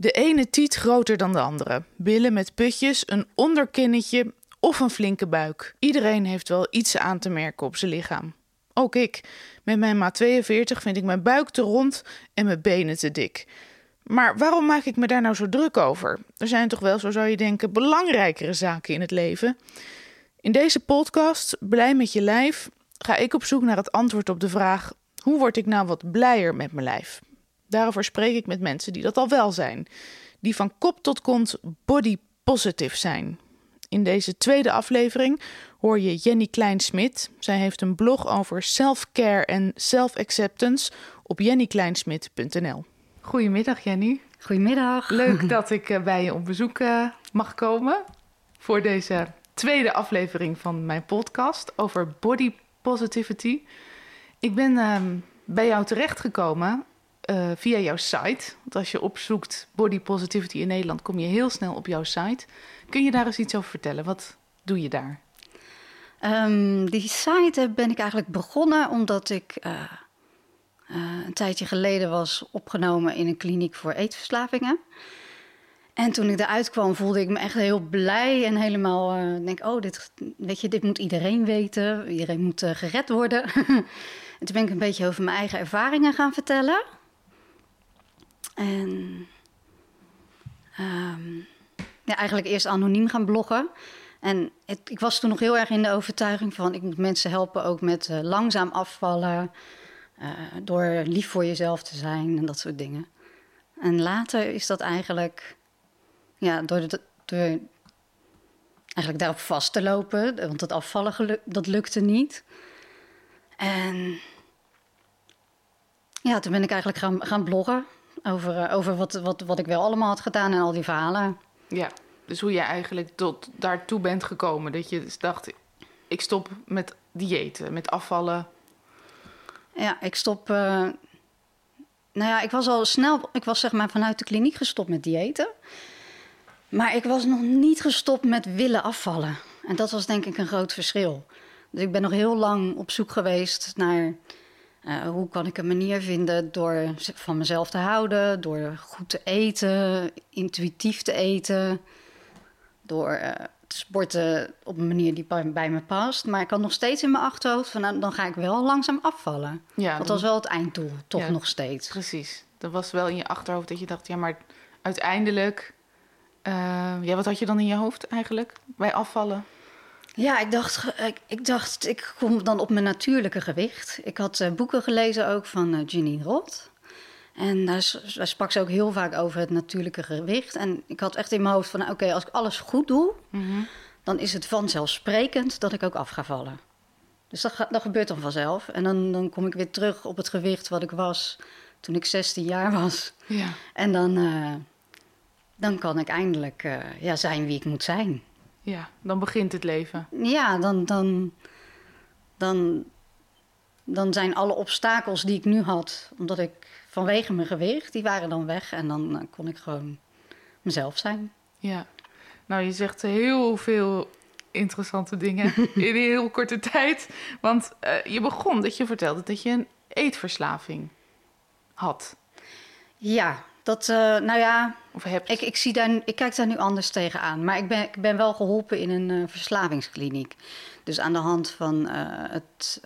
De ene tiet groter dan de andere. Billen met putjes, een onderkinnetje of een flinke buik. Iedereen heeft wel iets aan te merken op zijn lichaam. Ook ik. Met mijn maat 42 vind ik mijn buik te rond en mijn benen te dik. Maar waarom maak ik me daar nou zo druk over? Er zijn toch wel, zo zou je denken, belangrijkere zaken in het leven. In deze podcast, Blij met je lijf, ga ik op zoek naar het antwoord op de vraag: hoe word ik nou wat blijer met mijn lijf? Daarover spreek ik met mensen die dat al wel zijn, die van kop tot kont body positive zijn. In deze tweede aflevering hoor je Jenny Kleinsmit. Zij heeft een blog over self-care en self-acceptance op jennykleinsmit.nl. Goedemiddag Jenny. Goedemiddag. Leuk dat ik eh, bij je op bezoek eh, mag komen voor deze tweede aflevering van mijn podcast over body positivity. Ik ben ehm, bij jou terechtgekomen uh, via jouw site. Want als je opzoekt body positivity in Nederland, kom je heel snel op jouw site. Kun je daar eens iets over vertellen? Wat doe je daar? Um, die site ben ik eigenlijk begonnen omdat ik uh, uh, een tijdje geleden was opgenomen in een kliniek voor eetverslavingen. En toen ik eruit kwam, voelde ik me echt heel blij en helemaal uh, denk, oh, dit, weet je, dit moet iedereen weten. Iedereen moet gered worden. en toen ben ik een beetje over mijn eigen ervaringen gaan vertellen. En um, ja, eigenlijk eerst anoniem gaan bloggen. En ik was toen nog heel erg in de overtuiging van... ik moet mensen helpen ook met uh, langzaam afvallen... Uh, door lief voor jezelf te zijn en dat soort dingen. En later is dat eigenlijk... ja, door, de, door eigenlijk daarop vast te lopen... want het afvallen dat lukte niet. En ja, toen ben ik eigenlijk gaan, gaan bloggen... over, uh, over wat, wat, wat ik wel allemaal had gedaan en al die verhalen... Ja, dus hoe je eigenlijk tot daartoe bent gekomen. Dat je dacht, ik stop met diëten, met afvallen. Ja, ik stop... Uh, nou ja, ik was al snel... Ik was zeg maar vanuit de kliniek gestopt met diëten. Maar ik was nog niet gestopt met willen afvallen. En dat was denk ik een groot verschil. Dus ik ben nog heel lang op zoek geweest naar... Uh, hoe kan ik een manier vinden door van mezelf te houden, door goed te eten, intuïtief te eten, door uh, te sporten op een manier die bij, me past. Maar ik had nog steeds in mijn achterhoofd van nou, dan ga ik wel langzaam afvallen. Ja, dat was wel het einddoel, toch ja, nog steeds. Precies. Dat was wel in je achterhoofd dat je dacht, ja, maar uiteindelijk, uh, ja, wat had je dan in je hoofd eigenlijk bij afvallen? Ja, ik dacht, ik, ik, dacht, ik kom dan op mijn natuurlijke gewicht. Ik had uh, boeken gelezen ook van uh, Janine Roth. En daar, daar, sprak ze ook heel vaak over het natuurlijke gewicht. En ik had echt in mijn hoofd van, oké, okay, als ik alles goed doe... Mm -hmm. dan is het vanzelfsprekend dat ik ook af ga vallen. Dus dat, dat gebeurt dan vanzelf. En dan, dan kom ik weer terug op het gewicht wat ik was toen ik 16 jaar was. Ja. En dan, uh, dan kan ik eindelijk ja, zijn wie ik moet zijn. Ja, dan begint het leven. Ja, dan, dan, dan, dan zijn alle obstakels die ik nu had, omdat ik vanwege mijn gewicht, die waren dan weg. En dan uh, kon ik gewoon mezelf zijn. Ja, nou je zegt heel veel interessante dingen in een heel korte tijd. Want uh, je begon dat je vertelde dat je een eetverslaving had. Ja, dat, uh, nou ja, of heb ik, ik, zie daar, ik kijk daar nu anders tegenaan. Maar ik ben, ik ben wel geholpen in een uh, verslavingskliniek. Dus aan de hand van uh, het,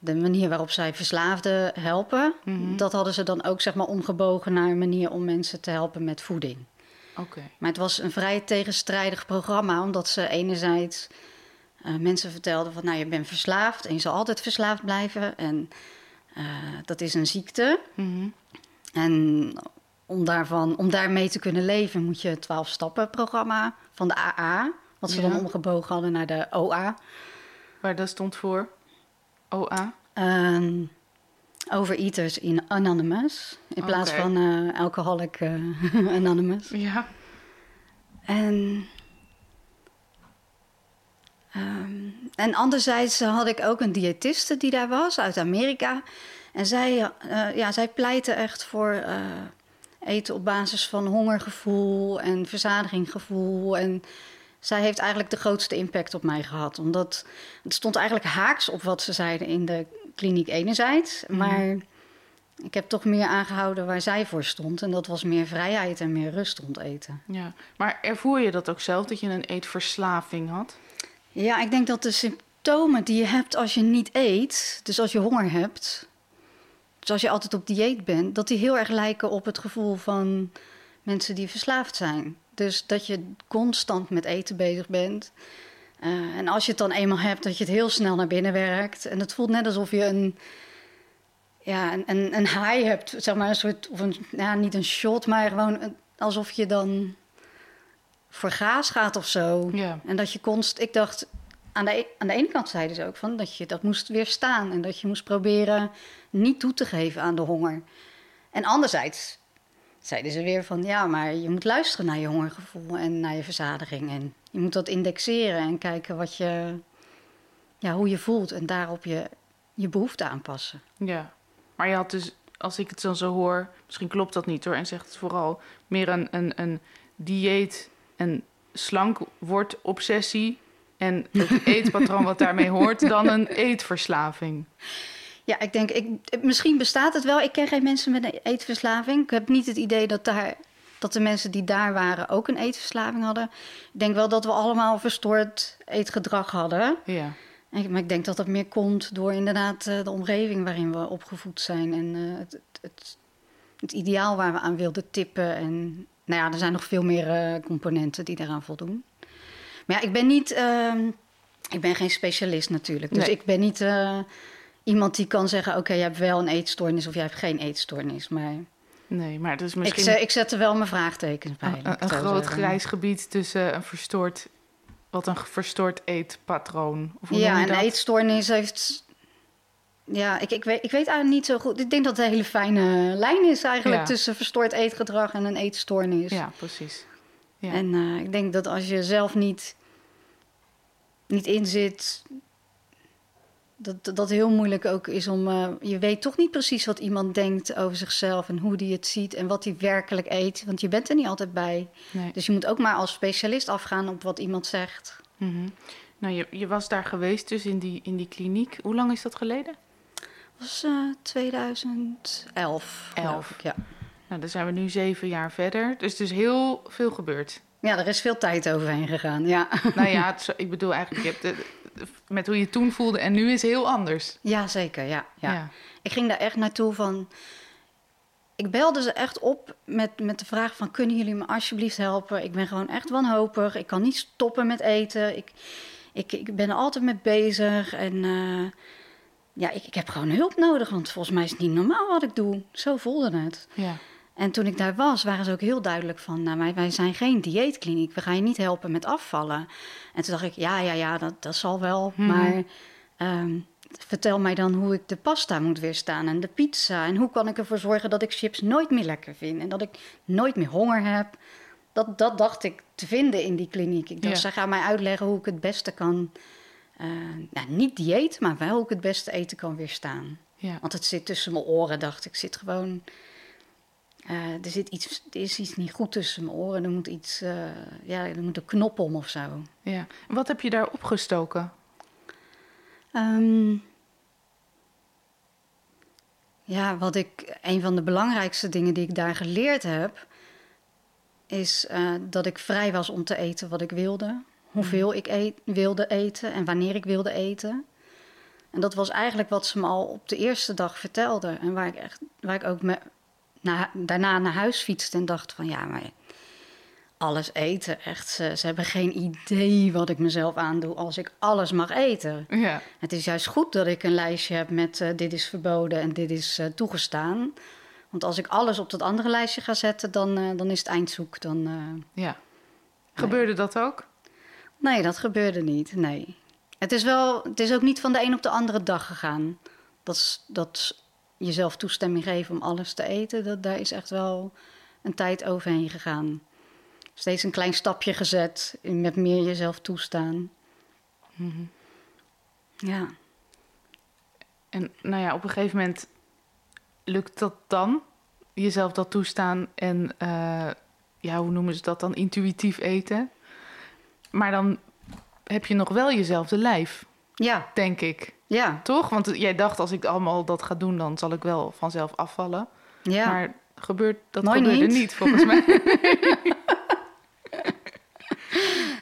de manier waarop zij verslaafden helpen... Mm -hmm. dat hadden ze dan ook zeg maar, omgebogen naar een manier om mensen te helpen met voeding. Okay. Maar het was een vrij tegenstrijdig programma... omdat ze enerzijds mensen vertelden van... nou, je bent verslaafd en je zal altijd verslaafd blijven... en dat is een ziekte... Mm -hmm. En om, daarvan, om daarmee te kunnen leven moet je het 12-stappen-programma van de AA, wat ze ja. dan omgebogen hadden naar de OA. Waar dat stond voor? OA? Um, Overeaters in Anonymous, in okay. plaats van uh, Alcoholic uh, Anonymous. Ja. En, um, en anderzijds had ik ook een diëtiste die daar was uit Amerika. En zij, uh, ja, zij pleiten echt voor uh, eten op basis van hongergevoel en verzadiginggevoel. En zij heeft eigenlijk de grootste impact op mij gehad. Omdat het stond eigenlijk haaks op wat ze zeiden in de kliniek enerzijds. Mm. Maar ik heb toch meer aangehouden waar zij voor stond. En dat was meer vrijheid en meer rust rond eten. Ja, maar ervoer je dat ook zelf, dat je een eetverslaving had? Ja, ik denk dat de symptomen die je hebt als je niet eet, dus als je honger hebt, dus als je altijd op dieet bent, dat die heel erg lijken op het gevoel van mensen die verslaafd zijn. Dus dat je constant met eten bezig bent. Uh, en als je het dan eenmaal hebt, dat je het heel snel naar binnen werkt. En het voelt net alsof je een, ja, een, een, een high hebt, zeg maar, een soort, of een, ja, niet een shot, maar gewoon een, alsof je dan voor gaas gaat of zo. Ja. En dat je konst, ik dacht, aan de, e- aan de ene kant zeiden ze ook van dat je dat moest weerstaan en dat je moest proberen niet toe te geven aan de honger. En anderzijds zeiden ze weer van ja, maar je moet luisteren naar je hongergevoel en naar je verzadiging. En je moet dat indexeren en kijken wat je, ja, hoe je voelt en daarop je, je behoefte aanpassen. Ja, maar je had dus, als ik het dan zo hoor, misschien klopt dat niet hoor, en zegt het vooral meer een, een, een dieet en slank wordt obsessie en het eetpatroon wat daarmee hoort, dan een eetverslaving. Ja, ik denk, ik, misschien bestaat het wel. Ik ken geen mensen met een eetverslaving. Ik heb niet het idee dat, daar, dat de mensen die daar waren ook een eetverslaving hadden. Ik denk wel dat we allemaal verstoord eetgedrag hadden. Ja. En, maar ik denk dat dat meer komt door inderdaad eh, de omgeving waarin we opgevoed zijn. En uh, het, het, het, ideaal waar we aan wilden tippen. En nou ja, er zijn nog veel meer uh, componenten die daaraan voldoen. Maar ja, ik ben niet... Ehm, ik ben geen specialist natuurlijk. Dus Nee. ik ben niet iemand die kan zeggen: Oké, je hebt wel een eetstoornis of je hebt geen eetstoornis. Maar Nee, maar is ik, misschien zet, ik zet er wel mijn vraagtekens bij. een, ik een groot zeggen. grijs gebied tussen een verstoord, wat een verstoord eetpatroon. Of hoe Ja, noem je en dat? eetstoornis heeft. Ja, ik, ik, weet, ik weet eigenlijk niet zo goed. Ik denk dat het een hele fijne lijn is eigenlijk Ja. tussen verstoord eetgedrag en een eetstoornis. Ja, precies. Ja. En eh, ik denk dat als je zelf niet, niet inzit, dat dat heel moeilijk ook is om. eh, je weet toch niet precies wat iemand denkt over zichzelf en hoe die het ziet en wat hij werkelijk eet. Want je bent er niet altijd bij. Nee. Dus je moet ook maar als specialist afgaan op wat iemand zegt. Mhm. Nou, je, je was daar geweest dus in die, in die kliniek. Hoe lang is dat geleden? Dat was eh 2011. geloof Elf. ik, ja. Nou, dan zijn we nu zeven jaar verder. Dus er is heel veel gebeurd. ja, er is veel tijd overheen gegaan. Ja, nou ja, het, ik bedoel eigenlijk, je hebt de, de- met hoe je toen voelde en nu is heel anders. ja zeker. Ja, ja. ja. Ik ging daar echt naartoe van. Ik belde ze echt op met, met de vraag van... kunnen jullie me alsjeblieft helpen? Ik ben gewoon echt wanhopig. Ik kan niet stoppen met eten. Ik, ik, ik ben er altijd mee bezig. En eh, ja, ik, ik heb gewoon hulp nodig. Want volgens mij is het niet normaal wat ik doe. Zo voelde het. ja. En toen ik daar was, waren ze ook heel duidelijk van... Nou, wij, wij zijn geen dieetkliniek. We gaan je niet helpen met afvallen. En toen dacht ik, ja, ja, ja, dat, dat zal wel. Mhm. Maar ehm, vertel mij dan hoe ik de pasta moet weerstaan en de pizza. En hoe kan ik ervoor zorgen dat ik chips nooit meer lekker vind... en dat ik nooit meer honger heb. Dat, dat dacht ik te vinden in die kliniek. Ik dacht, Ja. zij gaan mij uitleggen hoe ik het beste kan... eh, nou, niet dieet, maar wel hoe ik het beste eten kan weerstaan. ja. Want het zit tussen mijn oren, dacht ik. Zit gewoon. Eh, er, zit iets, er is iets niet goed tussen mijn oren. Er moet iets. eh, ja, er moet een knop om of zo. ja. Wat heb je daar opgestoken? Ehm, ja, wat ik. Een van de belangrijkste dingen die ik daar geleerd heb. Is eh, dat ik vrij was om te eten wat ik wilde. Hoeveel ik eet, wilde eten en wanneer ik wilde eten. En dat was eigenlijk wat ze me al op de eerste dag vertelde. En waar ik, echt, waar ik ook me, na, daarna naar huis fietste en dacht van ja, maar alles eten, echt. Ze, ze hebben geen idee wat ik mezelf aandoe als ik alles mag eten. Ja. Het is juist goed dat ik een lijstje heb met eh, dit is verboden en dit is eh, toegestaan. Want als ik alles op dat andere lijstje ga zetten, dan, eh, dan is het eindzoek. Dan, ja. Gebeurde dat ook? Nee, dat gebeurde niet. Nee. Het is, wel, het is ook niet van de een op de andere dag gegaan. Dat, is- dat jezelf toestemming geven om alles te eten, dat, daar is echt wel een tijd overheen gegaan. Steeds een klein stapje gezet met meer jezelf toestaan. Mhm. Ja. En nou ja, op een gegeven moment lukt dat dan? Jezelf dat toestaan en, eh, ja, hoe noemen ze dat dan? Intuïtief eten. Maar dan heb je nog wel jezelfde lijf. Ja, denk ik. ja, Toch? Want jij dacht, als ik allemaal dat ga doen, dan zal ik wel vanzelf afvallen. ja. Maar gebeurt, dat Mooi gebeurde niet. niet, volgens mij.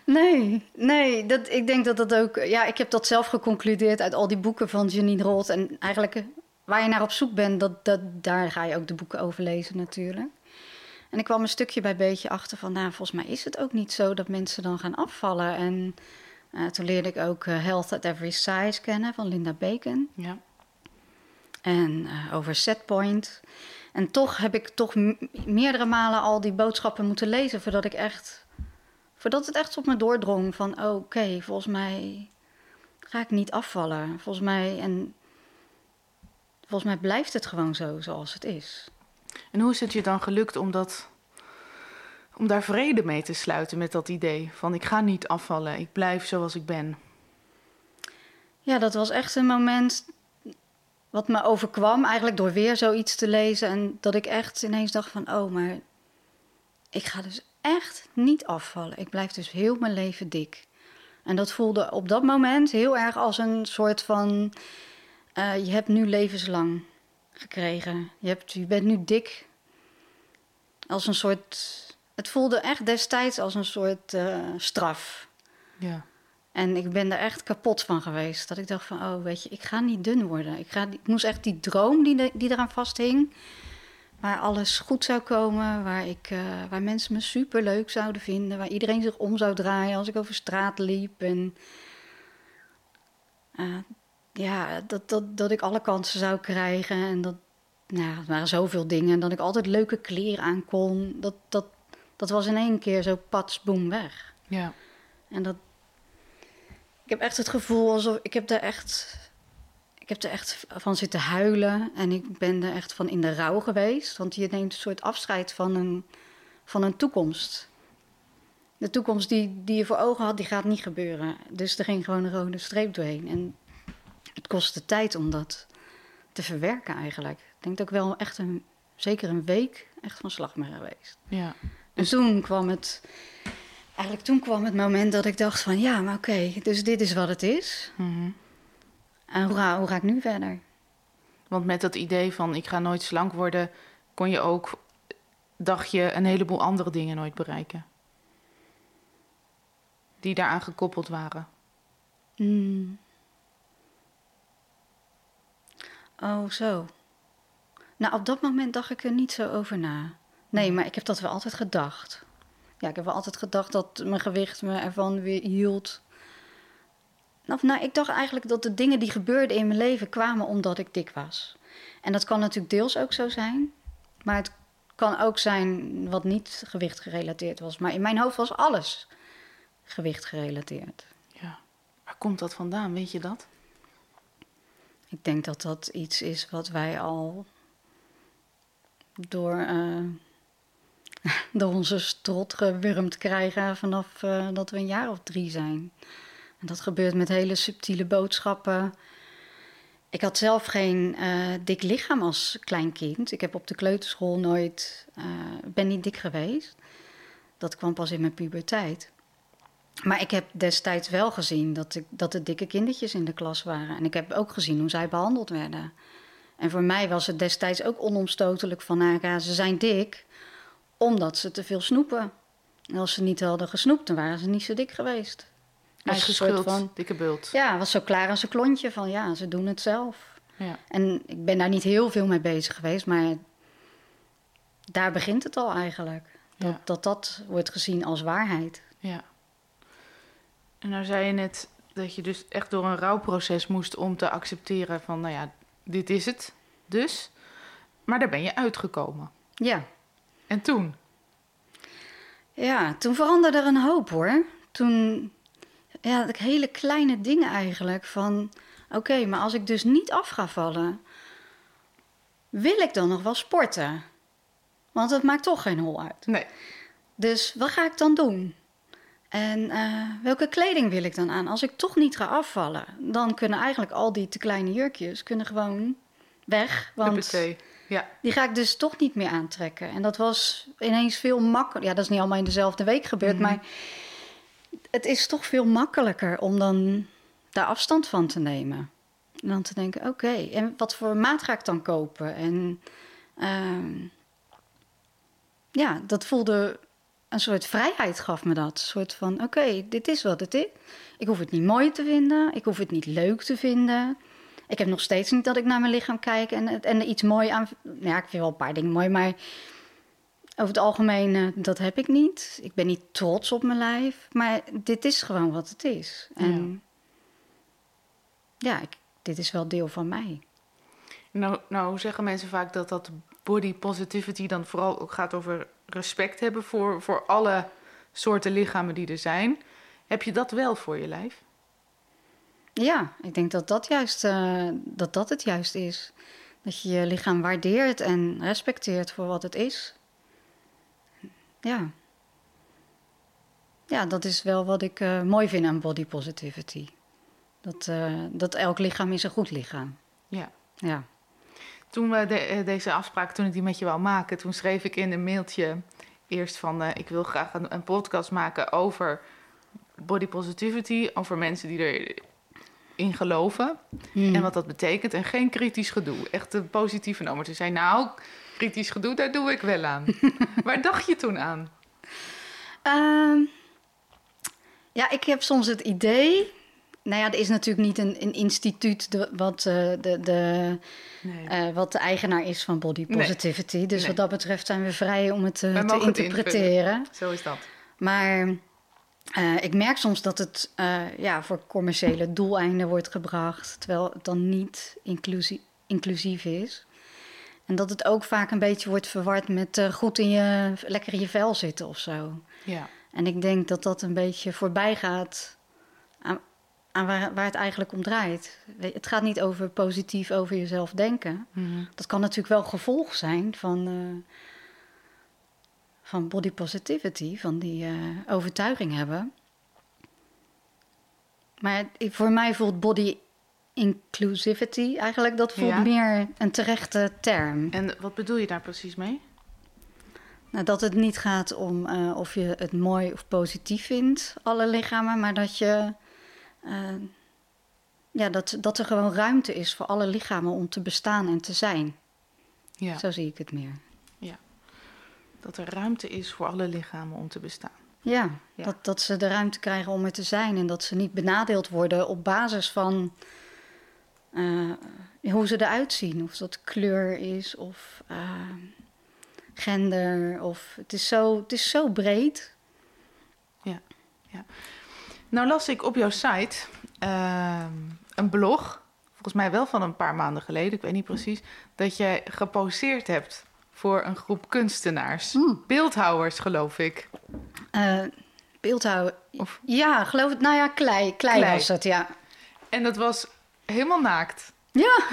Nee, nee. Dat, ik denk dat dat ook... Ja, ik heb dat zelf geconcludeerd uit al die boeken van Janine Roth. En eigenlijk eh, waar je naar op zoek bent, dat, dat, daar ga je ook de boeken over lezen natuurlijk. En ik kwam een stukje bij beetje achter van... Nou, volgens mij is het ook niet zo dat mensen dan gaan afvallen. En eh, toen leerde ik ook eh, Health at Every Size kennen van Linda Bacon. ja. En eh, over setpoint. En toch heb ik toch meerdere malen al die boodschappen moeten lezen voordat ik echt. Voordat het echt op me doordrong van oké, volgens mij ga ik niet afvallen. Volgens mij en volgens mij blijft het gewoon zo zoals het is. En hoe is het je dan gelukt om dat... Om daar vrede mee te sluiten met dat idee van ik ga niet afvallen, ik blijf zoals ik ben. Ja, dat was echt een moment wat me overkwam, eigenlijk door weer zoiets te lezen. En dat ik echt ineens dacht van, oh, maar ik ga dus echt niet afvallen. Ik blijf dus heel mijn leven dik. En dat voelde op dat moment heel erg als een soort van, eh, je hebt nu levenslang gekregen. Je, hebt, je bent nu dik. Als een soort, het voelde echt destijds als een soort eh, straf. Ja. En ik ben er echt kapot van geweest. Dat ik dacht van, oh, weet je, ik ga niet dun worden. Ik, ga, ik moest echt die droom die, de- die eraan vasthing... waar alles goed zou komen, waar, ik, eh, waar mensen me super leuk zouden vinden... waar iedereen zich om zou draaien als ik over straat liep. En eh, ja, dat, dat, dat ik alle kansen zou krijgen. En dat, nou, het waren zoveel dingen. En dat ik altijd leuke kleren aan kon. Dat, dat, dat was in één keer zo pats, boem, weg. Ja. En dat. Ik heb echt het gevoel alsof. Ik heb er echt. Ik heb er echt van zitten huilen. En ik ben er echt van in de rouw geweest. Want je neemt een soort afscheid van een, van een toekomst. De toekomst die, die je voor ogen had, die gaat niet gebeuren. Dus er ging gewoon een rode streep doorheen. En het kostte tijd om dat te verwerken eigenlijk. Ik denk dat ik wel echt een, zeker een week echt van slag ben geweest. Ja. En toen kwam het. Eigenlijk toen kwam het moment dat ik dacht van ja, maar oké, dus dit is wat het is. Mhm. En hoe ga, hoe ga ik nu verder? Want met dat idee van ik ga nooit slank worden, kon je ook, dacht je, een heleboel andere dingen nooit bereiken. Die daaraan gekoppeld waren. Hmm. Oh, zo. Nou, op dat moment dacht ik er niet zo over na. Nee, maar ik heb dat wel altijd gedacht. Ja, ik heb wel altijd gedacht dat mijn gewicht me ervan weer hield. Of nou, ik dacht eigenlijk dat de dingen die gebeurden in mijn leven kwamen omdat ik dik was. En dat kan natuurlijk deels ook zo zijn. Maar het kan ook zijn wat niet gewicht gerelateerd was. Maar in mijn hoofd was alles gewicht gerelateerd. Ja. Waar komt dat vandaan, weet je dat? Ik denk dat dat iets is wat wij al door, eh, door onze strot gewurmd krijgen vanaf eh, dat we een jaar of drie zijn. En dat gebeurt met hele subtiele boodschappen. Ik had zelf geen eh, dik lichaam als klein kind. Ik heb op de kleuterschool nooit, eh, ben niet dik geweest. Dat kwam pas in mijn puberteit. Maar ik heb destijds wel gezien dat, ik, dat er dikke kindertjes in de klas waren. En ik heb ook gezien hoe zij behandeld werden. En voor mij was het destijds ook onomstotelijk van... Nou, ja, ze zijn dik omdat ze te veel snoepen. En als ze niet hadden gesnoept, dan waren ze niet zo dik geweest. Was Eigen een soort schuld, van- dikke bult. Ja, was zo klaar als een klontje van ja, ze doen het zelf. Ja. En ik ben daar niet heel veel mee bezig geweest, maar daar begint het al eigenlijk. Dat, Ja. dat dat wordt gezien als waarheid. ja. En nou zei je net dat je dus echt door een rouwproces moest om te accepteren van, nou ja, dit is het dus. Maar daar ben je uitgekomen. Ja. En toen? Ja, toen veranderde er een hoop hoor. Toen, ja, hele kleine dingen eigenlijk. Van, oké, maar als ik dus niet af ga vallen, wil ik dan nog wel sporten? Want het maakt toch geen hol uit. Nee. Dus wat ga ik dan doen? En eh, welke kleding wil ik dan aan? Als ik toch niet ga afvallen, dan kunnen eigenlijk al die te kleine jurkjes kunnen gewoon weg. Want Huppatee. Ja. die ga ik dus toch niet meer aantrekken. En dat was ineens veel makkelijker. Ja, dat is niet allemaal in dezelfde week gebeurd, Mhm. maar het is toch veel makkelijker om dan daar afstand van te nemen. En dan te denken, oké, en wat voor maat ga ik dan kopen? En ehm, ja, dat voelde een soort vrijheid gaf me dat. Een soort van, oké, dit is wat het is. Ik hoef het niet mooi te vinden. Ik hoef het niet leuk te vinden. Ik heb nog steeds niet dat ik naar mijn lichaam kijk en, en er iets mooi aan... Ja, ik vind wel een paar dingen mooi, maar over het algemeen, uh, dat heb ik niet. Ik ben niet trots op mijn lijf, maar dit is gewoon wat het is. En ja, ik, dit is wel deel van mij. Nou, nou zeggen mensen vaak dat dat body positivity dan vooral ook gaat over respect hebben voor, voor alle soorten lichamen die er zijn. Heb je dat wel voor je lijf? Ja, ik denk dat dat juist uh, dat dat het juist is. Dat je je lichaam waardeert en respecteert voor wat het is. Ja. Ja, dat is wel wat ik uh, mooi vind aan body positivity. Dat, uh, dat elk lichaam is een goed lichaam. Ja. Ja. Toen we de, deze afspraak, toen ik die met je wou maken, toen schreef ik in een mailtje eerst van uh, ik wil graag een, een, podcast maken over body positivity, over mensen die erin geloven hmm. en wat dat betekent en geen kritisch gedoe. Echt een positieve noot. Ze zei nou, kritisch gedoe, daar doe ik wel aan. Waar dacht je toen aan? Um, ja, ik heb soms het idee nou ja, er is natuurlijk niet een, een instituut de, wat, uh, de, de, nee. uh, wat de eigenaar is van body positivity. Nee. Dus nee. wat dat betreft zijn we vrij om het uh, te interpreteren. Het Zo is dat. Maar ik merk soms dat het ja, voor commerciële doeleinden wordt gebracht, terwijl het dan niet inclusie, inclusief is. En dat het ook vaak een beetje wordt verward met goed in je, lekker in je vel zitten of zo. Ja. En ik denk dat dat een beetje voorbij gaat aan, aan waar, waar, het eigenlijk om draait. Het gaat niet over positief over jezelf denken. Mm. Dat kan natuurlijk wel gevolg zijn van, van body positivity, van die uh, overtuiging hebben. Maar voor mij voelt body inclusivity eigenlijk, dat voelt ja. meer een terechte term. En wat bedoel je daar precies mee? Nou, dat het niet gaat om uh, of je het mooi of positief vindt, alle lichamen, maar dat je uh, ja, dat, dat er gewoon ruimte is voor alle lichamen om te bestaan en te zijn. Ja. Zo zie ik het meer. Dat er ruimte is voor alle lichamen om te bestaan. Ja, ja, Dat, dat ze de ruimte krijgen om er te zijn en dat ze niet benadeeld worden op basis van uh, hoe ze eruit zien. Of dat kleur is of uh, gender. Of, het, is zo, het is zo breed. Ja, ja. Nou las ik op jouw site uh, een blog, volgens mij wel van een paar maanden geleden, ik weet niet precies, dat jij geposeerd hebt voor een groep kunstenaars. Mm. Beeldhouwers, geloof ik. Uh, beeldhouwer. Of... Ja, geloof het. Nou ja, klei. Klei, klei. was het, ja. En dat was helemaal naakt. Ja.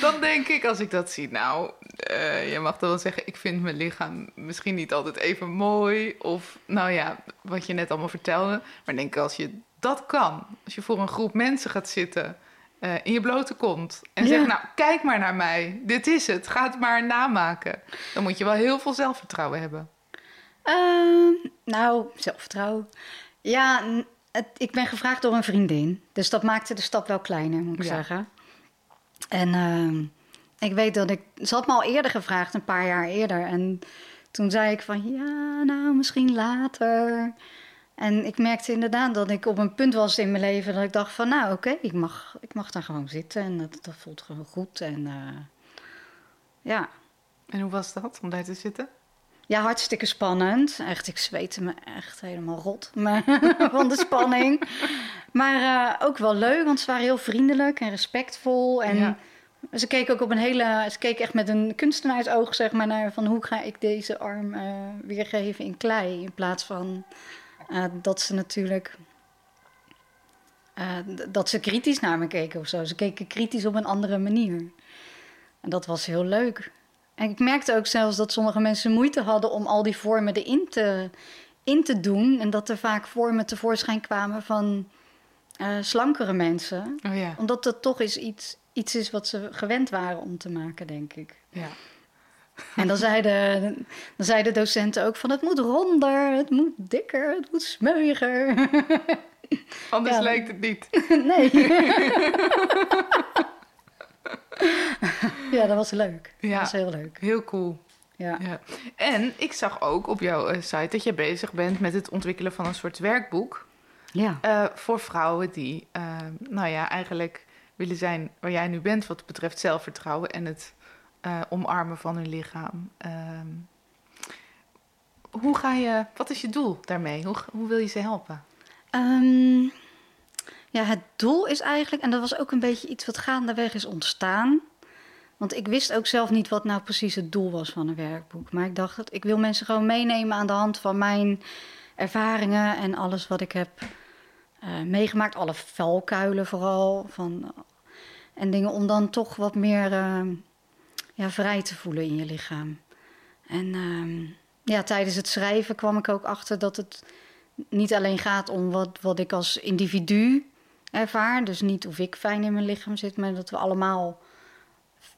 Dan denk ik, als ik dat zie, nou, uh, je mag dan wel zeggen, ik vind mijn lichaam misschien niet altijd even mooi. Of, nou ja, wat je net allemaal vertelde. Maar denk als je dat kan, als je voor een groep mensen gaat zitten uh, in je blote kont en ja. zegt, nou, kijk maar naar mij, dit is het, ga het maar namaken. Dan moet je wel heel veel zelfvertrouwen hebben. Uh, nou, zelfvertrouwen. Ja, het, ik ben gevraagd door een vriendin. Dus dat maakte de stap wel kleiner, moet ik ja. zeggen. En uh, ik weet dat ik... Ze had me al eerder gevraagd, een paar jaar eerder. En toen zei ik van, ja, nou, misschien later. En ik merkte inderdaad dat ik op een punt was in mijn leven... dat ik dacht van, nou, oké, okay, ik, mag, ik mag daar gewoon zitten. En dat, dat voelt gewoon goed. En uh, ja. En hoe was dat, om daar te zitten? Ja, hartstikke spannend. Echt, ik zweette me echt helemaal rot maar, van de spanning. Maar uh, ook wel leuk, want ze waren heel vriendelijk en respectvol. En ja. ze keken ook op een hele... Ze keken echt met een kunstenaarsoog, zeg maar, naar van... hoe ga ik deze arm uh, weergeven in klei? In plaats van uh, dat ze natuurlijk... dat ze kritisch naar me keken of zo. Ze keken kritisch op een andere manier. En dat was heel leuk. En ik merkte ook zelfs dat sommige mensen moeite hadden om al die vormen erin te, in te doen. En dat er vaak vormen tevoorschijn kwamen van uh, slankere mensen. Oh ja. Omdat dat toch eens iets, iets is wat ze gewend waren om te maken, denk ik. Ja. En dan zeiden, dan zeiden docenten ook van het moet ronder, het moet dikker, het moet smeuiger. Anders lijkt het niet. nee. ja, dat was leuk. Ja, dat was heel leuk. Heel cool. Ja. ja. En ik zag ook op jouw eh, site dat je bezig bent met het ontwikkelen van een soort werkboek. Ja. Uh, voor vrouwen die, uh, nou ja, eigenlijk willen zijn waar jij nu bent wat betreft zelfvertrouwen en het uh, omarmen van hun lichaam. Ehm, hoe ga je, wat is je doel daarmee? Hoe, hoe wil je ze helpen? Um, ja, het doel is eigenlijk, en dat was ook een beetje iets wat gaandeweg is ontstaan. Want ik wist ook zelf niet wat nou precies het doel was van een werkboek. Maar ik dacht, ik wil mensen gewoon meenemen aan de hand van mijn ervaringen en alles wat ik heb uh, meegemaakt. Alle valkuilen vooral. Van, en dingen om dan toch wat meer uh, ja, vrij te voelen in je lichaam. En uh, ja, tijdens het schrijven kwam ik ook achter dat het niet alleen gaat om wat, wat ik als individu ervaar. Dus niet of ik fijn in mijn lichaam zit, maar dat we allemaal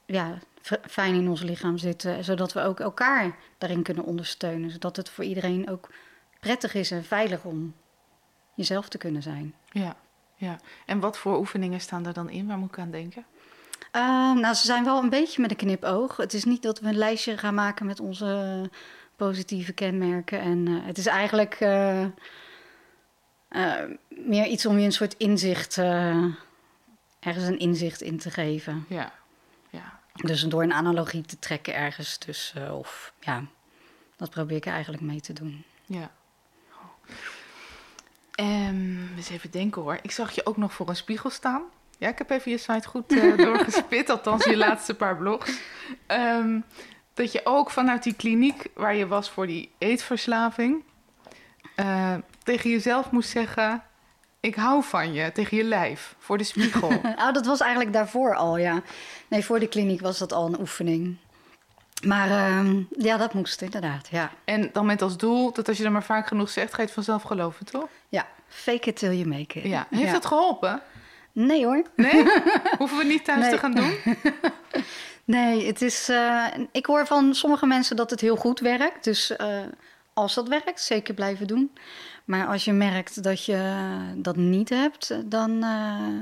ja, fijn in ons lichaam zitten. Zodat we ook elkaar daarin kunnen ondersteunen. Zodat het voor iedereen ook prettig is en veilig om jezelf te kunnen zijn. Ja, ja. En wat voor oefeningen staan er dan in? Waar moet ik aan denken? Uh, nou, ze zijn wel een beetje met een knipoog. Het is niet dat we een lijstje gaan maken met onze positieve kenmerken. En uh, het is eigenlijk uh, meer iets om je een soort inzicht, ergens een inzicht in te geven. Ja, ja. Dus door een analogie te trekken ergens tussen. Of ja, dat probeer ik eigenlijk mee te doen. Ja. Um, eens even denken hoor. Ik zag je ook nog voor een spiegel staan. Ja, ik heb even je site goed uh, doorgespit, althans je laatste paar blogs. Um, dat je ook vanuit die kliniek waar je was voor die eetverslaving... Uh, tegen jezelf moest zeggen... ik hou van je, tegen je lijf, voor de spiegel. oh, dat was eigenlijk daarvoor al, ja. Nee, voor de kliniek was dat al een oefening. Maar uh, ja, dat moest inderdaad, ja. En dan met als doel dat als je dat maar vaak genoeg zegt... ga je het vanzelf geloven, toch? Ja, fake it till you make it. Ja, heeft dat geholpen? Nee hoor. Nee? Hoeven we niet thuis nee. te gaan doen? nee, het is... Uh, ik hoor van sommige mensen dat het heel goed werkt. Dus uh, als dat werkt, zeker blijven doen. Maar als je merkt dat je dat niet hebt, dan... Uh,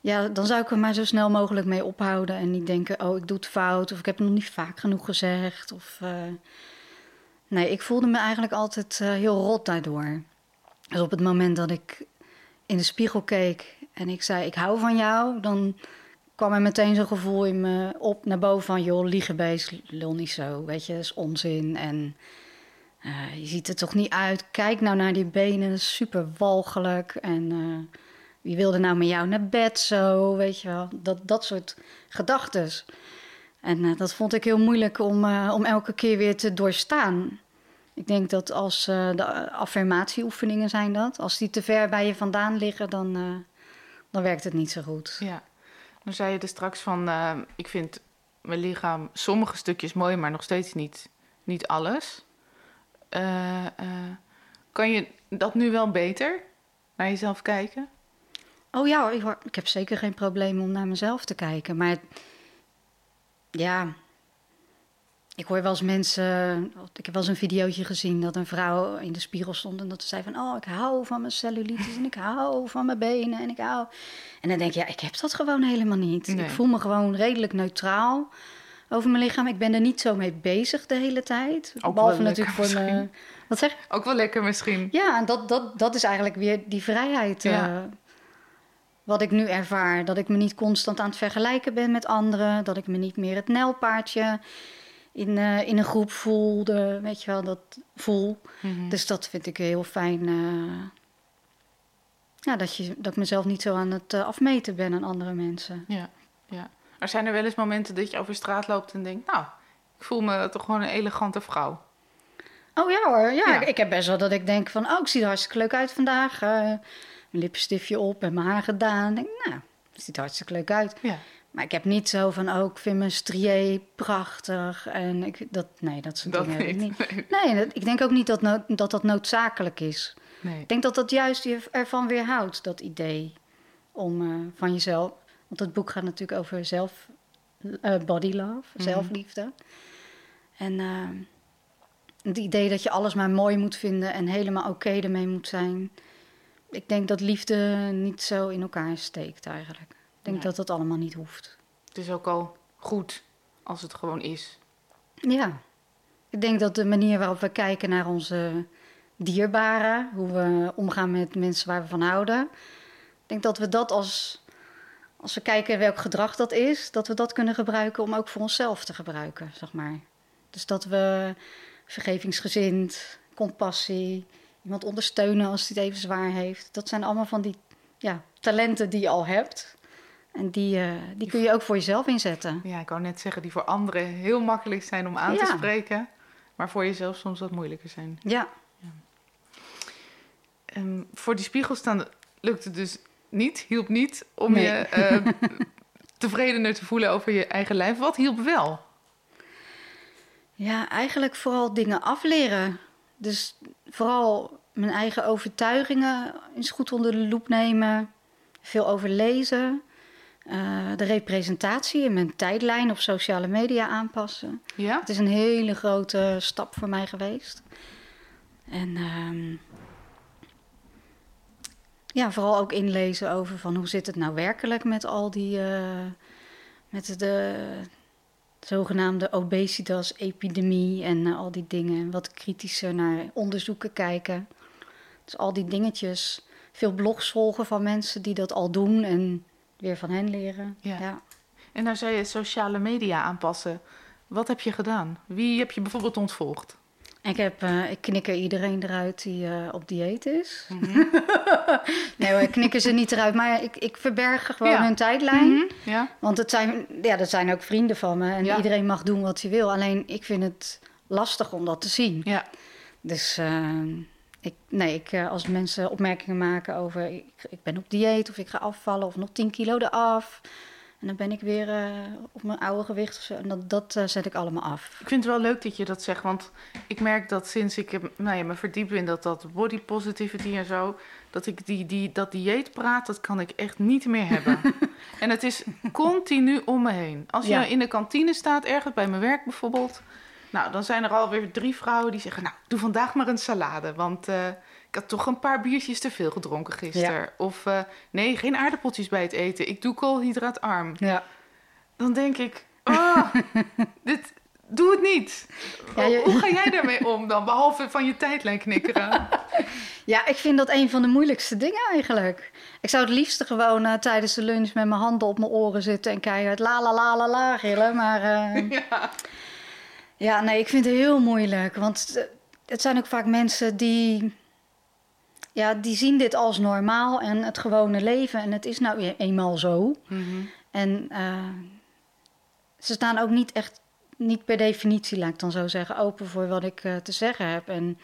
ja, dan zou ik er maar zo snel mogelijk mee ophouden en niet denken: oh, ik doe het fout of ik heb het nog niet vaak genoeg gezegd. Of. Nee, ik voelde me eigenlijk altijd heel rot daardoor. Dus op het moment dat ik in de spiegel keek en ik zei: ik hou van jou, dan kwam er meteen zo'n gevoel in me op naar boven van: joh, liegenbeest, lul niet zo, weet je, dat is onzin. En uh, je ziet er toch niet uit. Kijk nou naar die benen, super walgelijk. En wie wilde nou met jou naar bed zo, weet je wel. Dat, dat soort gedachten. En uh, dat vond ik heel moeilijk om, om elke keer weer te doorstaan. Ik denk dat als de affirmatieoefeningen zijn dat. Als die te ver bij je vandaan liggen, dan, dan werkt het niet zo goed. Ja, dan zei je er straks van... ik vind mijn lichaam sommige stukjes mooi, maar nog steeds niet, niet alles. kan je dat nu wel beter naar jezelf kijken? Oh ja, ik, ik heb zeker geen probleem om naar mezelf te kijken. Maar ja, ik hoor wel eens mensen. Ik heb wel eens een videootje gezien dat een vrouw in de spiegel stond en dat ze zei van: Oh, ik hou van mijn cellulitis en ik hou van mijn benen en ik hou. En dan denk je, ja, ik heb dat gewoon helemaal niet. Ik voel me gewoon redelijk neutraal over mijn lichaam. Ik ben er niet zo mee bezig de hele tijd. Ook Behalve natuurlijk voor me. Wat zeg Ook wel lekker misschien. Ja, en dat, dat, dat is eigenlijk weer die vrijheid. Ja. Uh, wat ik nu ervaar. Dat ik me niet constant aan het vergelijken ben met anderen. Dat ik me niet meer het nijlpaardje in, uh, in een groep voelde. Weet je wel, dat voel. Mm-hmm. Dus dat vind ik heel fijn. Uh, ja, dat, je, dat ik mezelf niet zo aan het uh, afmeten ben aan andere mensen. Ja, ja. Er zijn er wel eens momenten dat je over straat loopt en denkt... nou, ik voel me toch gewoon een elegante vrouw. Oh ja hoor, ja. ja. Ik, ik, heb best wel dat ik denk van... oh, ik zie er hartstikke leuk uit vandaag mijn lipstiftje op en mijn haar gedaan. Denk, nou, het ziet hartstikke leuk uit. Ja. Maar ik heb niet zo van, oh, ik vind mijn strié prachtig. En ik, dat, nee, dat soort dat dingen niet. niet. Nee, dat, ik denk ook niet dat no, dat, dat noodzakelijk is. Nee. Ik denk dat dat juist je ervan weerhoudt, dat idee om uh, van jezelf... Want het boek gaat natuurlijk over zelf, uh, body love, mm. zelfliefde. En uh, het idee dat je alles maar mooi moet vinden en helemaal oké ermee moet zijn. Ik denk dat liefde niet zo in elkaar steekt eigenlijk. Ik denk dat dat allemaal niet hoeft. Het is ook al goed als het gewoon is. Ja, ik denk dat de manier waarop we kijken naar onze dierbaren, hoe we omgaan met mensen waar we van houden, ik denk dat we dat als, als we kijken welk gedrag dat is, dat we dat kunnen gebruiken om ook voor onszelf te gebruiken, zeg maar. Dus dat we vergevingsgezind, compassie, iemand ondersteunen als hij het even zwaar heeft. Dat zijn allemaal van die ja, talenten die je al hebt. En die, uh, die kun je ook voor jezelf inzetten. Ja, ik wou net zeggen, die voor anderen heel makkelijk zijn om aan te spreken, maar voor jezelf soms wat moeilijker zijn. Ja. ja. Um, voor die spiegel staan lukt het dus niet, hielp niet om je uh, tevredener te voelen over je eigen lijf. Wat hielp wel? Ja, eigenlijk vooral dingen afleren. Dus vooral mijn eigen overtuigingen eens goed onder de loep nemen. Veel overlezen. De representatie in mijn tijdlijn op sociale media aanpassen. Ja? Het is een hele grote stap voor mij geweest. En uh, ja, vooral ook inlezen over van hoe zit het nou werkelijk met al die... Uh, met de zogenaamde obesitas-epidemie en uh, al die dingen. Wat kritischer naar onderzoeken kijken. Dus al die dingetjes. Veel blogs volgen van mensen die dat al doen en weer van hen leren. Ja. ja. En nou zei je sociale media aanpassen. Wat heb je gedaan? Wie heb je bijvoorbeeld ontvolgd? Ik, heb, uh, ik knikker iedereen eruit die uh, op dieet is. Mm -hmm. nee, ik knikken ze niet eruit, maar ik, ik verberg gewoon ja. hun tijdlijn. Mm -hmm. ja. Want het zijn, ja, dat zijn ook vrienden van me en ja. iedereen mag doen wat hij wil. Alleen ik vind het lastig om dat te zien. Ja. Dus uh, ik, nee, ik, als mensen opmerkingen maken over ik, ik ben op dieet of ik ga afvallen of nog 10 kilo eraf. En dan ben ik weer uh, op mijn oude gewicht of zo. En dat, dat uh, zet ik allemaal af. Ik vind het wel leuk dat je dat zegt. Want ik merk dat sinds ik nou ja, me verdiep in dat, dat body positivity en zo... dat ik die, die, dat dieet praat, dat kan ik echt niet meer hebben. en het is continu om me heen. Als je ja. in de kantine staat, ergens bij mijn werk bijvoorbeeld... Nou, dan zijn er alweer drie vrouwen die zeggen... nou, doe vandaag maar een salade, want... Uh, ik had toch een paar biertjes te veel gedronken gisteren. Ja. Of uh, nee, geen aardappeltjes bij het eten. Ik doe koolhydraatarm. Ja. Dan denk ik, oh, dit, doe het niet. Ja, je... Hoe ga jij daarmee om dan, behalve van je tijdlijn knikkeren? ja, ik vind dat een van de moeilijkste dingen eigenlijk. Ik zou het liefste gewoon uh, tijdens de lunch met mijn handen op mijn oren zitten en keihard la la la la la gillen. Maar ja. Ja, nee, ik vind het heel moeilijk. Want het zijn ook vaak mensen die ja, die zien dit als normaal en het gewone leven. En het is nou eenmaal zo. Mm-hmm. En uh, ze staan ook niet echt, niet per definitie, laat ik dan zo zeggen, open voor wat ik uh, te zeggen heb. En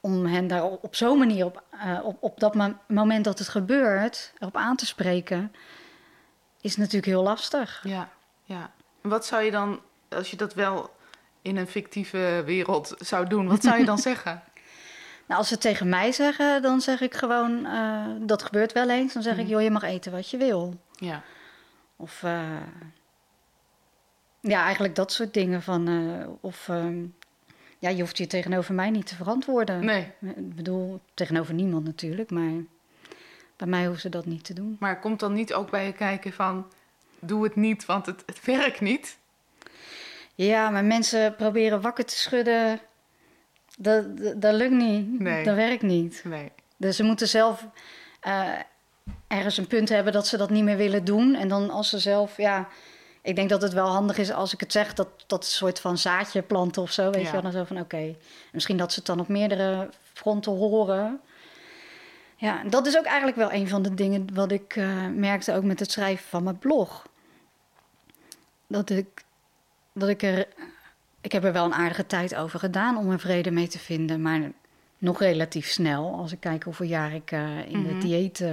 om hen daar op, op zo'n manier, op, uh, op, op dat mo- moment dat het gebeurt, op aan te spreken, is natuurlijk heel lastig. Ja, ja. Wat zou je dan, als je dat wel in een fictieve wereld zou doen, wat zou je dan zeggen? Nou, als ze tegen mij zeggen, dan zeg ik gewoon, uh, dat gebeurt wel eens. Dan zeg mm. ik, joh, je mag eten wat je wil. Ja. Of, uh, ja, eigenlijk dat soort dingen van, uh, of, ja, je hoeft je tegenover mij niet te verantwoorden. Nee. Ik bedoel, tegenover niemand natuurlijk, maar bij mij hoeven ze dat niet te doen. Maar komt dan niet ook bij je kijken van, doe het niet, want het, het werkt niet? Ja, maar mensen proberen wakker te schudden dat, dat, dat, lukt niet. Nee. Dat werkt niet. Nee. Dus ze moeten zelf uh, ergens een punt hebben dat ze dat niet meer willen doen. En dan als ze zelf, ja. Ik denk dat het wel handig is als ik het zeg, dat, dat een soort van zaadje planten of zo. Weet ja. je wel? Dan zo van oké. Okay. Misschien dat ze het dan op meerdere fronten horen. Ja, dat is ook eigenlijk wel een van de dingen wat ik uh, merkte ook met het schrijven van mijn blog. Dat ik, dat ik er ik heb er wel een aardige tijd over gedaan om er vrede mee te vinden. Maar nog relatief snel. Als ik kijk hoeveel jaar ik uh, in, de dieet, uh,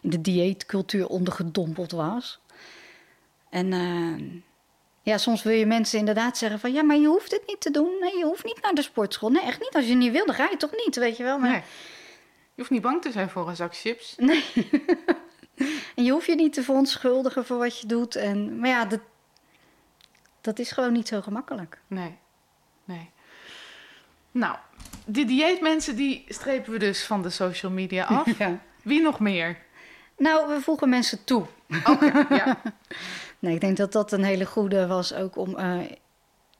in de dieetcultuur ondergedompeld was. En uh, ja, soms wil je mensen inderdaad zeggen van... ja, maar je hoeft het niet te doen. Nee, je hoeft niet naar de sportschool. Nee, echt niet. Als je niet wil, dan ga je toch niet, weet je wel. Maar... Nee. Je hoeft niet bang te zijn voor een zak chips. Nee. en je hoeft je niet te verontschuldigen voor wat je doet. En, maar ja, dat, dat is gewoon niet zo gemakkelijk. Nee. nee. Nou, die dieetmensen die strepen we dus van de social media af. Ja. Wie nog meer? Nou, we voegen mensen toe. Oké, ja. Nee, ik denk dat dat een hele goede was ook om, eh,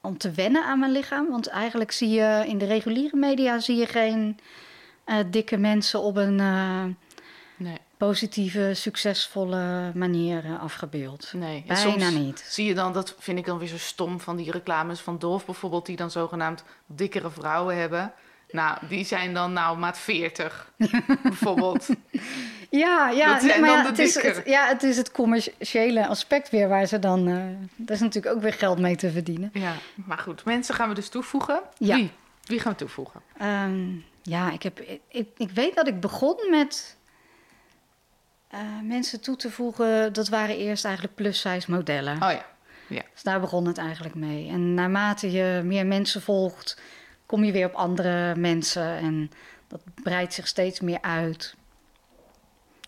om te wennen aan mijn lichaam. Want eigenlijk zie je in de reguliere media zie je geen eh, dikke mensen op een eh, positieve, succesvolle manier eh, afgebeeld. nee. Bijna soms niet. Zie je dan, dat vind ik dan weer zo stom van die reclames van Dolf bijvoorbeeld, die dan zogenaamd dikkere vrouwen hebben. Nou, die zijn dan nou maat 40, bijvoorbeeld. Ja, ja, Dat zijn maar dan ja, de het is het, ja, het is het commerciële aspect weer waar ze dan. eh daar is natuurlijk ook weer geld mee te verdienen. Ja, maar goed, mensen gaan we dus toevoegen. Ja. Wie? Wie gaan we toevoegen? Ehm, ja, ik, heb, ik, ik weet dat ik begon met eh, mensen toe te voegen. Dat waren eerst eigenlijk plus-size modellen. Oh ja, Dus daar begon het eigenlijk mee. En naarmate je meer mensen volgt, kom je weer op andere mensen. En dat breidt zich steeds meer uit.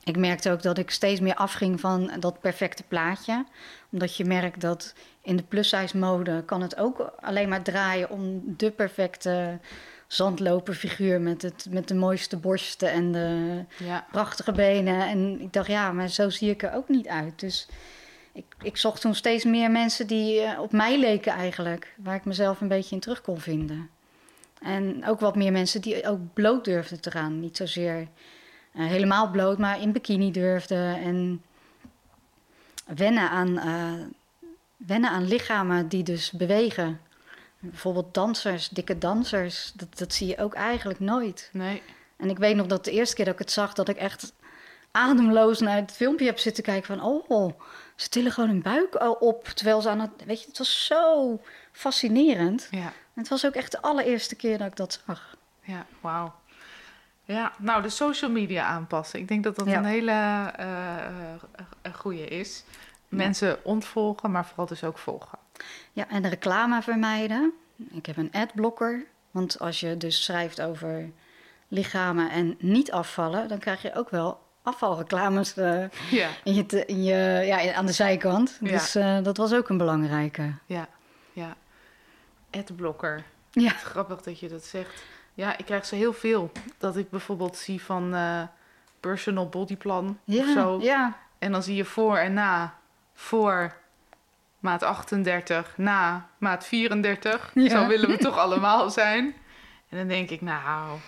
Ik merkte ook dat ik steeds meer afging van dat perfecte plaatje. Omdat je merkt dat in de plus-size mode kan het ook alleen maar draaien om de perfecte zandloperfiguur met, het, met de mooiste borsten en de ja. prachtige benen. En ik dacht, ja, maar zo zie ik er ook niet uit. Dus ik, ik zocht toen steeds meer mensen die eh, op mij leken eigenlijk. Waar ik mezelf een beetje in terug kon vinden. En ook wat meer mensen die ook bloot durfden te gaan. Niet zozeer eh, helemaal bloot, maar in bikini durfden. En wennen aan, eh, wennen aan lichamen die dus bewegen. Bijvoorbeeld dansers, dikke dansers. Dat, dat zie je ook eigenlijk nooit. Nee. En ik weet nog dat de eerste keer dat ik het zag, dat ik echt ademloos naar het filmpje heb zitten kijken van, oh, ze tillen gewoon hun buik al op, terwijl ze aan het, weet je, het was zo fascinerend. Ja, En het was ook echt de allereerste keer dat ik dat zag. ja, wauw. Ja, nou, de social media aanpassen. Ik denk dat dat Ja. een hele eh, eh, eh, goede is. Mensen ontvolgen, maar vooral dus ook volgen. Ja, en reclame vermijden. Ik heb een adblocker, want als je dus schrijft over lichamen en niet afvallen, dan krijg je ook wel afvalreclames eh, Ja, in je te- in je, ja, aan de zijkant. Ja. Dus eh, dat was ook een belangrijke. ja, ja. Adblocker. Ja. Grappig dat je dat zegt. Ja, ik krijg ze heel veel. Dat ik bijvoorbeeld zie van eh, personal bodyplan Ja, of zo. ja, En dan zie je voor en na. Voor maat 38, na maat 34. Ja. Zo willen we toch allemaal zijn. En dan denk ik, nou,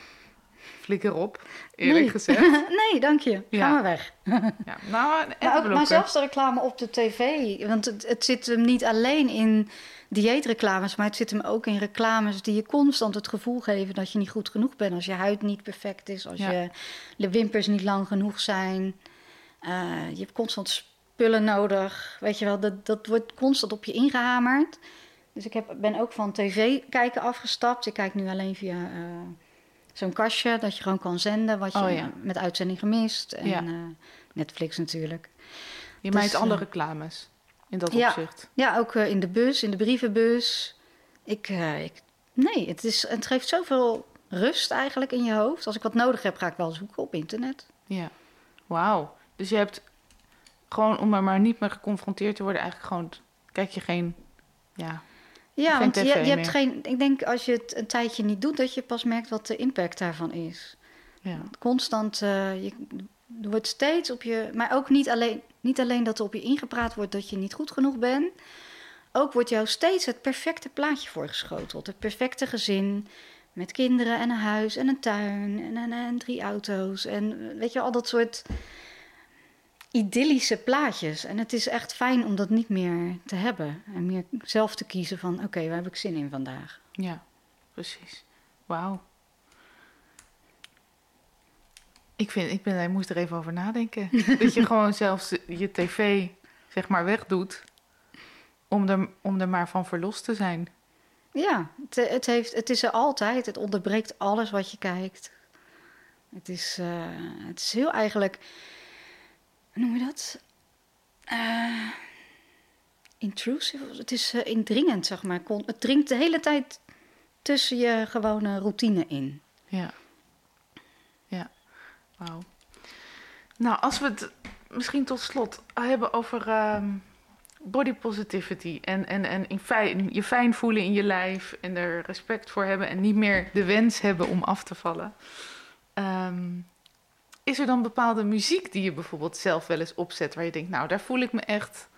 flikker op, eerlijk Nee. gezegd. nee, dank je. Ga Ja. maar weg. Ja, nou, Maar, ook, maar zelfs de reclame op de tv. Want het, het zit hem niet alleen in dieetreclames, maar het zit hem ook in reclames die je constant het gevoel geven dat je niet goed genoeg bent. Als je huid niet perfect is, als Ja. je de wimpers niet lang genoeg zijn. Eh, je hebt constant spullen nodig. Weet je wel, dat, dat wordt constant op je ingehamerd. Dus ik heb, ben ook van tv kijken afgestapt. Ik kijk nu alleen via eh, zo'n kastje dat je gewoon kan zenden wat je Oh ja. met uitzending gemist. En Ja. eh, Netflix natuurlijk. Je Dus, mijt alle eh, reclames in dat ja. opzicht. Ja, ook in de bus, in de brievenbus. Ik, ik, nee, het, is, het geeft zoveel rust eigenlijk in je hoofd. Als ik wat nodig heb, ga ik wel zoeken op internet. Ja, wauw. Dus je hebt gewoon, om er maar niet meer geconfronteerd te worden, eigenlijk gewoon, kijk je geen, ja, Ja, want je, je hebt meer. geen. Ik denk als je het een tijdje niet doet, dat je pas merkt wat de impact daarvan is. ja, Constant, eh, je, er wordt steeds op je. Maar ook niet alleen, niet alleen dat er op je ingepraat wordt dat je niet goed genoeg bent. Ook wordt jou steeds het perfecte plaatje voorgeschoteld. Het perfecte gezin. Met kinderen en een huis en een tuin en, en, en drie auto's. En weet je, al dat soort idyllische plaatjes. En het is echt fijn om dat niet meer te hebben. En meer zelf te kiezen van, oké, waar heb ik zin in vandaag? ja, precies. Wauw. Ik vind, ik ben, ik moest er even over nadenken. dat je gewoon zelfs je tv, zeg maar, wegdoet, om er, om er maar van verlost te zijn. Ja, het, het, heeft, het is er altijd. Het onderbreekt alles wat je kijkt. Het is, eh, het is heel eigenlijk... Noem je dat? Eh, intrusive. Het is eh, indringend, zeg maar. Het dringt de hele tijd tussen je gewone routine in. Ja. Ja. Wauw. Nou, als we het misschien tot slot hebben over ehm, body positivity en, en, en in je fijn voelen in je lijf en er respect voor hebben en niet meer de wens hebben om af te vallen. Ehm, is er dan bepaalde muziek die je bijvoorbeeld zelf wel eens opzet waar je denkt, nou daar voel ik me echt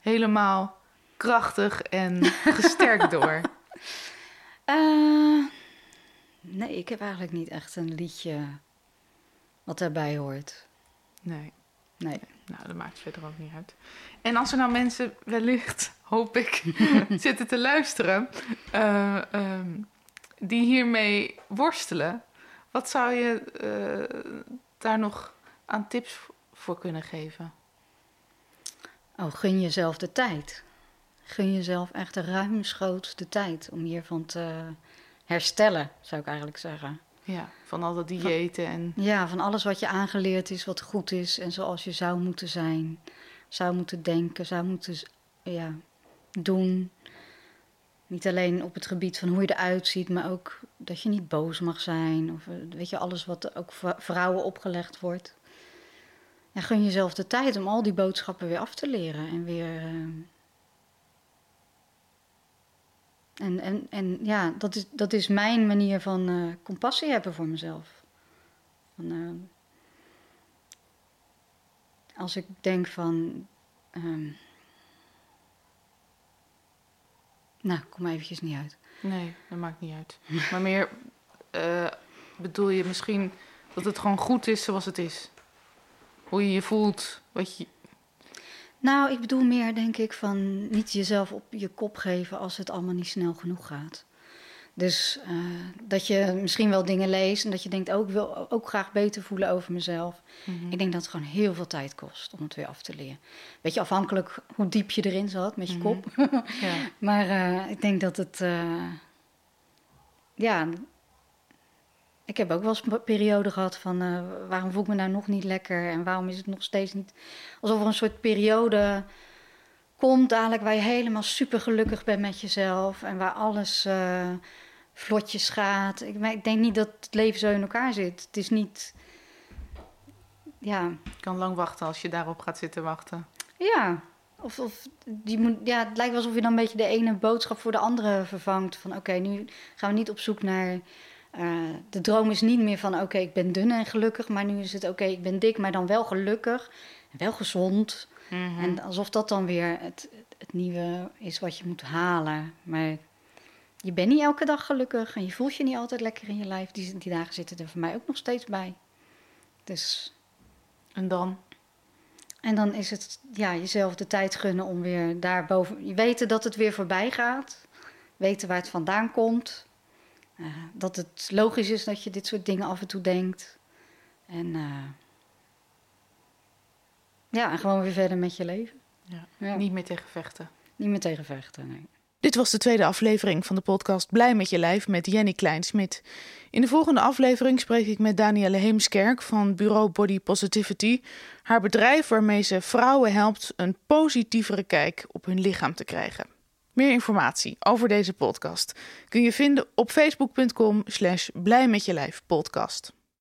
helemaal krachtig en gesterkt door? Uh, nee, ik heb eigenlijk niet echt een liedje wat daarbij hoort. Nee. Nee. Nou, dat maakt verder ook niet uit. En als er nou mensen wellicht, hoop ik, zitten te luisteren, uh, um, die hiermee worstelen, wat zou je uh, daar nog aan tips voor kunnen geven? Oh, gun jezelf de tijd. Gun jezelf echt ruimschoots de tijd om hiervan te herstellen, zou ik eigenlijk zeggen. Ja, van al dat diëten en... Ja, van alles wat je aangeleerd is, wat goed is en zoals je zou moeten zijn. Zou moeten denken, zou moeten ja, doen. Niet alleen op het gebied van hoe je eruit ziet, maar ook dat je niet boos mag zijn. Of weet je, alles wat ook vrouwen opgelegd wordt. Ja, gun jezelf de tijd om al die boodschappen weer af te leren en weer... Uh, En, en, en ja, dat is, dat is mijn manier van uh, compassie hebben voor mezelf. Van, als ik denk van. Um, nou, kom eventjes niet uit. Nee, dat maakt niet uit. maar meer uh, bedoel je misschien dat het gewoon goed is zoals het is? Hoe je je voelt, wat je, nou, ik bedoel meer, denk ik, van niet jezelf op je kop geven als het allemaal niet snel genoeg gaat. Dus uh, dat je misschien wel dingen leest en dat je denkt, ook oh, wil ook graag beter voelen over mezelf. Mm -hmm. Ik denk dat het gewoon heel veel tijd kost om het weer af te leren. Weet je, afhankelijk hoe diep je erin zat met je mm -hmm. kop. ja. Maar uh, ik denk dat het, uh, ja, ik heb ook wel eens een periode gehad van waarom voel ik me nou nog niet lekker en waarom is het nog steeds niet. Alsof er een soort periode komt dadelijk waar je helemaal super gelukkig bent met jezelf en waar alles uh, vlotjes gaat. Ik, maar ik denk niet dat het leven zo in elkaar zit. Het is niet. Ja. Je kan lang wachten als je daarop gaat zitten wachten. Ja. Of, of die moet, ja, het lijkt wel alsof je dan een beetje de ene boodschap voor de andere vervangt. Van oké, nu gaan we niet op zoek naar uh, de droom is niet meer van oké, ik ben dun en gelukkig, maar nu is het oké, ik ben dik, maar dan wel gelukkig en wel gezond. Mm -hmm. En alsof dat dan weer het, het nieuwe is wat je moet halen. Maar je bent niet elke dag gelukkig en je voelt je niet altijd lekker in je lijf. Die, die dagen zitten er voor mij ook nog steeds bij. Dus. En dan? En dan is het ja, jezelf de tijd gunnen om weer daarboven. Je weten dat het weer voorbij gaat. Weten waar het vandaan komt. Uh, dat het logisch is dat je dit soort dingen af en toe denkt. En uh, ja, en gewoon weer verder met je leven. Ja, ja. Niet meer tegen vechten. Niet meer tegen vechten, nee. Dit was de tweede aflevering van de podcast Blij met je lijf met Jenny Kleinsmit. In de volgende aflevering spreek ik met Danielle Heemskerk van bureau Body Positivity. Haar bedrijf waarmee ze vrouwen helpt een positievere kijk op hun lichaam te krijgen. Meer informatie over deze podcast kun je vinden op facebook.com slash blij met je lijf podcast.